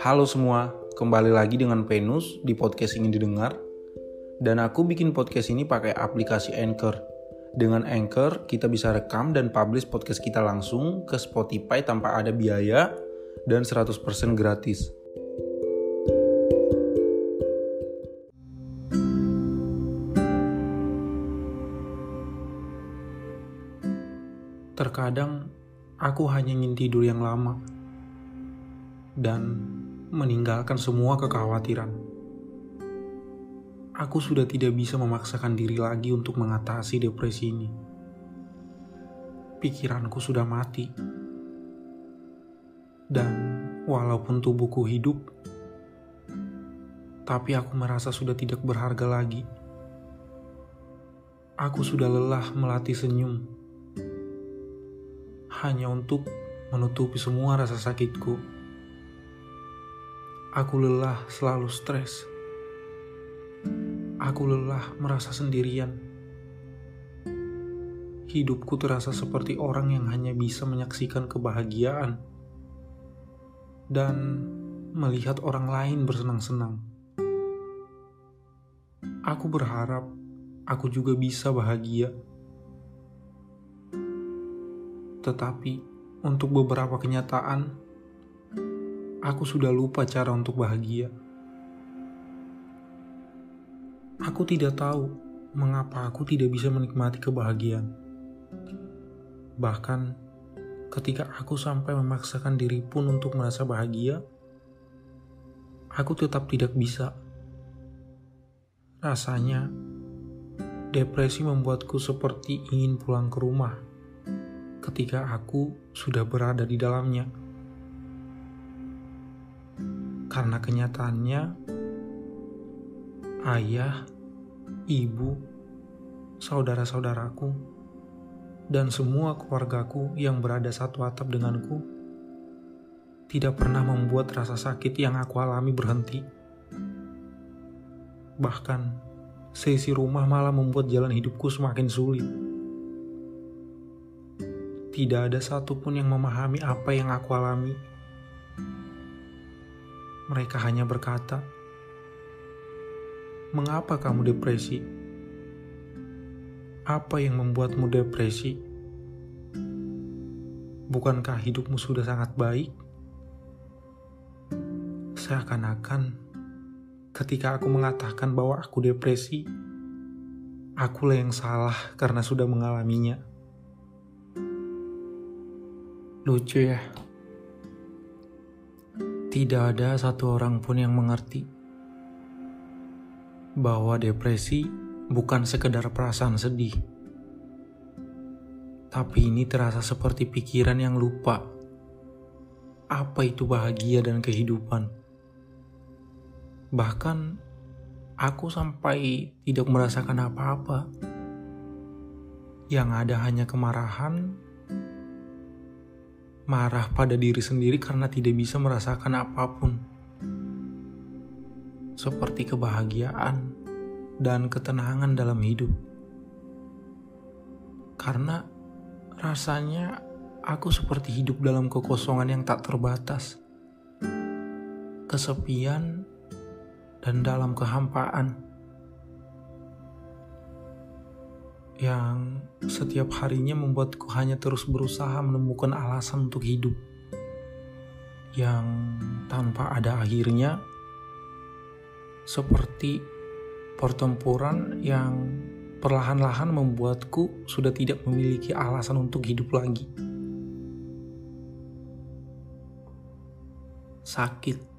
Halo semua, kembali lagi dengan Venus di podcast ingin didengar. Dan aku bikin podcast ini pakai aplikasi Anchor. Dengan Anchor, kita bisa rekam dan publish podcast kita langsung ke Spotify tanpa ada biaya dan 100% gratis. Terkadang aku hanya ingin tidur yang lama dan meninggalkan semua kekhawatiran. Aku sudah tidak bisa memaksakan diri lagi untuk mengatasi depresi ini. Pikiranku sudah mati. Dan walaupun tubuhku hidup, tapi aku merasa sudah tidak berharga lagi. Aku sudah lelah melatih senyum hanya untuk menutupi semua rasa sakitku. Aku lelah selalu stres. Aku lelah merasa sendirian. Hidupku terasa seperti orang yang hanya bisa menyaksikan kebahagiaan dan melihat orang lain bersenang-senang. Aku berharap aku juga bisa bahagia. Tetapi untuk beberapa kenyataan, aku sudah lupa cara untuk bahagia. Aku tidak tahu mengapa aku tidak bisa menikmati kebahagiaan. Bahkan ketika aku sampai memaksakan diri pun untuk merasa bahagia, aku tetap tidak bisa. Rasanya depresi membuatku seperti ingin pulang ke rumah ketika aku sudah berada di dalamnya. Karena kenyataannya, ayah, ibu, saudara-saudaraku, dan semua keluargaku yang berada satu atap denganku tidak pernah membuat rasa sakit yang aku alami berhenti. Bahkan, sesi rumah malah membuat jalan hidupku semakin sulit. Tidak ada satupun yang memahami apa yang aku alami mereka hanya berkata, "Mengapa kamu depresi? Apa yang membuatmu depresi? Bukankah hidupmu sudah sangat baik?" Seakan-akan ketika aku mengatakan bahwa aku depresi, akulah yang salah karena sudah mengalaminya. Lucu ya. Tidak ada satu orang pun yang mengerti bahwa depresi bukan sekedar perasaan sedih, tapi ini terasa seperti pikiran yang lupa apa itu bahagia dan kehidupan. Bahkan aku sampai tidak merasakan apa-apa. Yang ada hanya kemarahan marah pada diri sendiri karena tidak bisa merasakan apa pun, seperti kebahagiaan dan ketenangan dalam hidup. Karena rasanya aku seperti hidup dalam kekosongan yang tak terbatas, kesepian, dan dalam kehampaan. Yang setiap harinya membuatku hanya terus berusaha menemukan alasan untuk hidup yang tanpa ada akhirnya seperti pertempuran yang perlahan-lahan membuatku sudah tidak memiliki alasan untuk hidup lagi. Sakit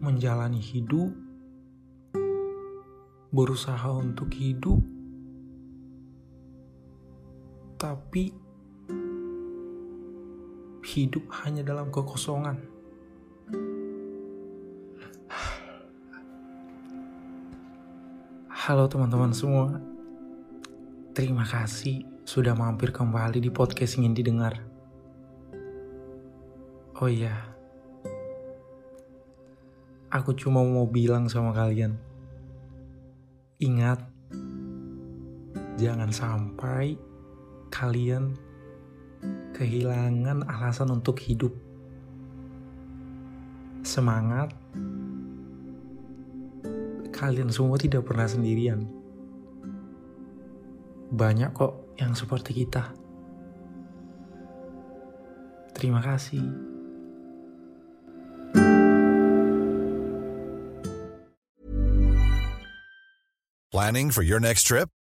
menjalani hidup, berusaha untuk hidup, tapi hidup hanya dalam kekosongan. Halo teman-teman semua, terima kasih sudah mampir kembali di podcast ingin didengar. Oh iya, aku cuma mau bilang sama kalian, ingat, jangan sampai kalian kehilangan alasan untuk hidup. Semangat, kalian semua tidak pernah sendirian. Banyak kok yang seperti kita. Terima kasih. Planning for your next trip?